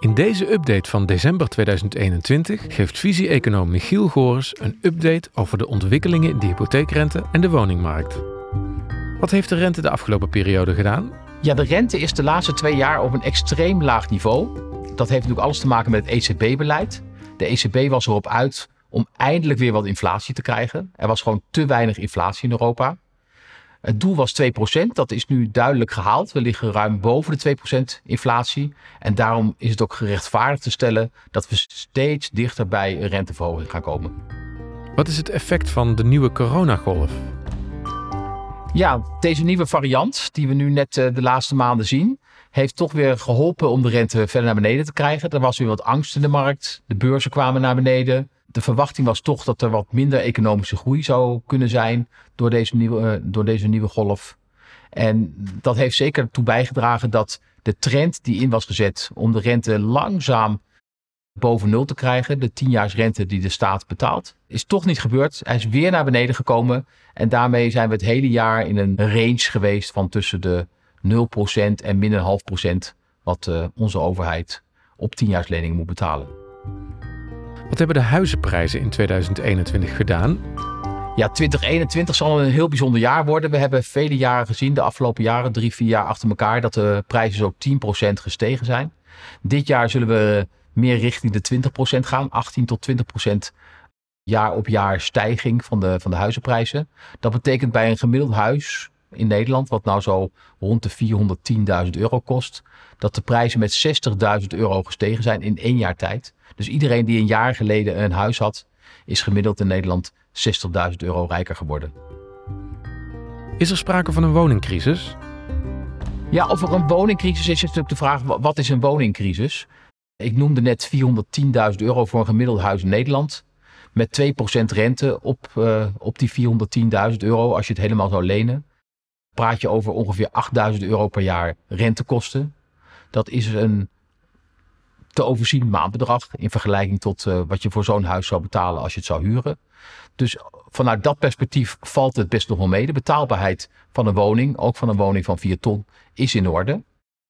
In deze update van december 2021 geeft visie-econoom Michiel Gores een update over de ontwikkelingen in de hypotheekrente en de woningmarkt. Wat heeft de rente de afgelopen periode gedaan? Ja, de rente is de laatste twee jaar op een extreem laag niveau. Dat heeft natuurlijk alles te maken met het ECB-beleid. De ECB was erop uit om eindelijk weer wat inflatie te krijgen. Er was gewoon te weinig inflatie in Europa. Het doel was 2%, dat is nu duidelijk gehaald. We liggen ruim boven de 2% inflatie. En daarom is het ook gerechtvaardigd te stellen dat we steeds dichter bij een renteverhoging gaan komen. Wat is het effect van de nieuwe coronagolf? Ja, deze nieuwe variant die we nu net eh, de laatste maanden zien, heeft toch weer geholpen om de rente verder naar beneden te krijgen. Er was weer wat angst in de markt. De beurzen kwamen naar beneden de verwachting was toch dat er wat minder economische groei zou kunnen zijn door deze nieuwe, eh, door deze nieuwe golf. En dat heeft zeker ertoe bijgedragen dat de trend die in was gezet om de rente langzaam boven nul te krijgen, de 10-jaarsrente die de staat betaalt, is toch niet gebeurd. Hij is weer naar beneden gekomen en daarmee zijn we het hele jaar in een range geweest van tussen de 0% en min een half procent wat uh, onze overheid op 10-jaarsleningen moet betalen. Wat hebben de huizenprijzen in 2021 gedaan? Ja, 2021 zal een heel bijzonder jaar worden. We hebben vele jaren gezien, de afgelopen jaren, drie, vier jaar achter elkaar, dat de prijzen zo 10% gestegen zijn. Dit jaar zullen we meer richting de 20% gaan, 18 tot 20% jaar op jaar stijging van de, van de huizenprijzen. Dat betekent bij een gemiddeld huis in Nederland, wat nou zo rond de 410.000 euro kost, dat de prijzen met 60.000 euro gestegen zijn in één jaar tijd. Dus iedereen die een jaar geleden een huis had, is gemiddeld in Nederland 60.000 euro rijker geworden. Is er sprake van een woningcrisis? Ja, of er een woningcrisis is, is natuurlijk de vraag: wat is een woningcrisis? Ik noemde net 410.000 euro voor een gemiddeld huis in Nederland. Met 2% rente op, uh, op die 410.000 euro als je het helemaal zou lenen. Praat je over ongeveer 8.000 euro per jaar rentekosten. Dat is een te overzien maandbedrag in vergelijking tot uh, wat je voor zo'n huis zou betalen als je het zou huren. Dus vanuit dat perspectief valt het best nog wel mee. De betaalbaarheid van een woning, ook van een woning van 4 ton, is in orde.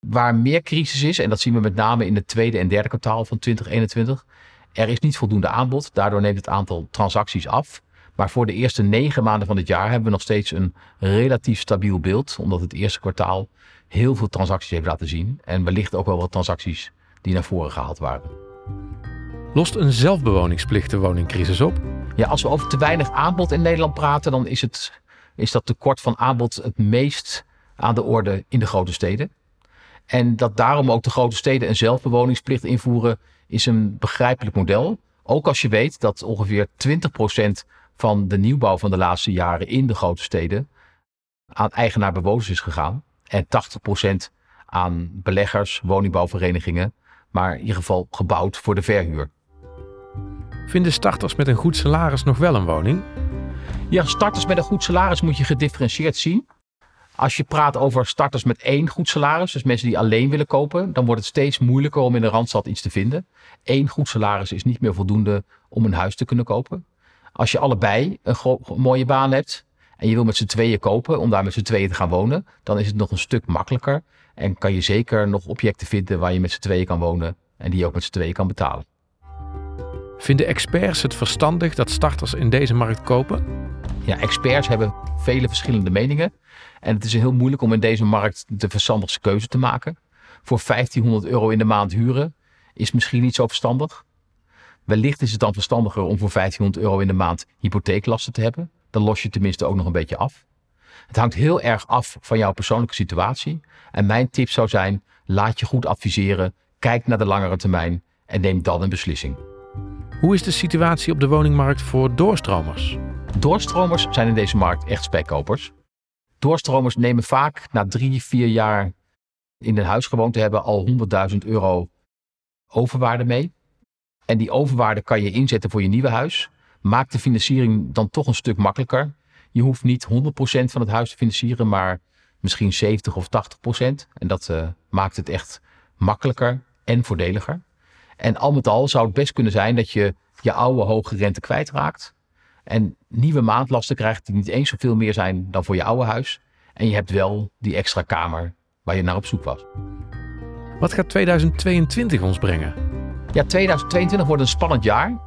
Waar meer crisis is, en dat zien we met name in het tweede en derde kwartaal van 2021, er is niet voldoende aanbod. Daardoor neemt het aantal transacties af. Maar voor de eerste negen maanden van het jaar hebben we nog steeds een relatief stabiel beeld. Omdat het eerste kwartaal heel veel transacties heeft laten zien. En wellicht ook wel wat transacties die naar voren gehaald waren. Lost een zelfbewoningsplicht de woningcrisis op? Ja, als we over te weinig aanbod in Nederland praten, dan is, het, is dat tekort van aanbod het meest aan de orde in de grote steden. En dat daarom ook de grote steden een zelfbewoningsplicht invoeren, is een begrijpelijk model. Ook als je weet dat ongeveer 20% van de nieuwbouw van de laatste jaren in de grote steden aan eigenaar-bewoners is gegaan. En 80% aan beleggers, woningbouwverenigingen maar in ieder geval gebouwd voor de verhuur. Vinden starters met een goed salaris nog wel een woning? Ja, starters met een goed salaris moet je gedifferentieerd zien. Als je praat over starters met één goed salaris, dus mensen die alleen willen kopen, dan wordt het steeds moeilijker om in de randstad iets te vinden. Eén goed salaris is niet meer voldoende om een huis te kunnen kopen. Als je allebei een, een mooie baan hebt en je wil met z'n tweeën kopen om daar met z'n tweeën te gaan wonen, dan is het nog een stuk makkelijker. En kan je zeker nog objecten vinden waar je met z'n tweeën kan wonen en die je ook met z'n tweeën kan betalen. Vinden experts het verstandig dat starters in deze markt kopen? Ja, experts hebben vele verschillende meningen. En het is heel moeilijk om in deze markt de verstandigste keuze te maken. Voor 1500 euro in de maand huren is misschien niet zo verstandig. Wellicht is het dan verstandiger om voor 1500 euro in de maand hypotheeklasten te hebben. Dan los je tenminste ook nog een beetje af. Het hangt heel erg af van jouw persoonlijke situatie. En mijn tip zou zijn: laat je goed adviseren, kijk naar de langere termijn en neem dan een beslissing. Hoe is de situatie op de woningmarkt voor doorstromers? Doorstromers zijn in deze markt echt spekkopers. Doorstromers nemen vaak na drie, vier jaar in een huis gewoond te hebben al 100.000 euro overwaarde mee. En die overwaarde kan je inzetten voor je nieuwe huis. Maakt de financiering dan toch een stuk makkelijker. Je hoeft niet 100% van het huis te financieren, maar misschien 70 of 80%. En dat uh, maakt het echt makkelijker en voordeliger. En al met al zou het best kunnen zijn dat je je oude hoge rente kwijtraakt. En nieuwe maandlasten krijgt die niet eens zoveel meer zijn dan voor je oude huis. En je hebt wel die extra kamer waar je naar op zoek was. Wat gaat 2022 ons brengen? Ja, 2022 wordt een spannend jaar.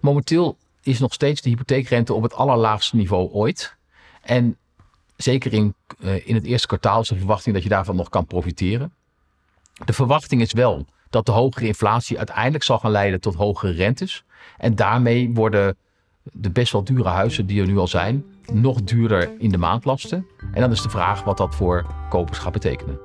Momenteel is nog steeds de hypotheekrente op het allerlaagste niveau ooit. En zeker in, uh, in het eerste kwartaal is de verwachting dat je daarvan nog kan profiteren. De verwachting is wel dat de hogere inflatie uiteindelijk zal gaan leiden tot hogere rentes. En daarmee worden de best wel dure huizen die er nu al zijn, nog duurder in de maandlasten. En dan is de vraag wat dat voor kopers gaat betekenen.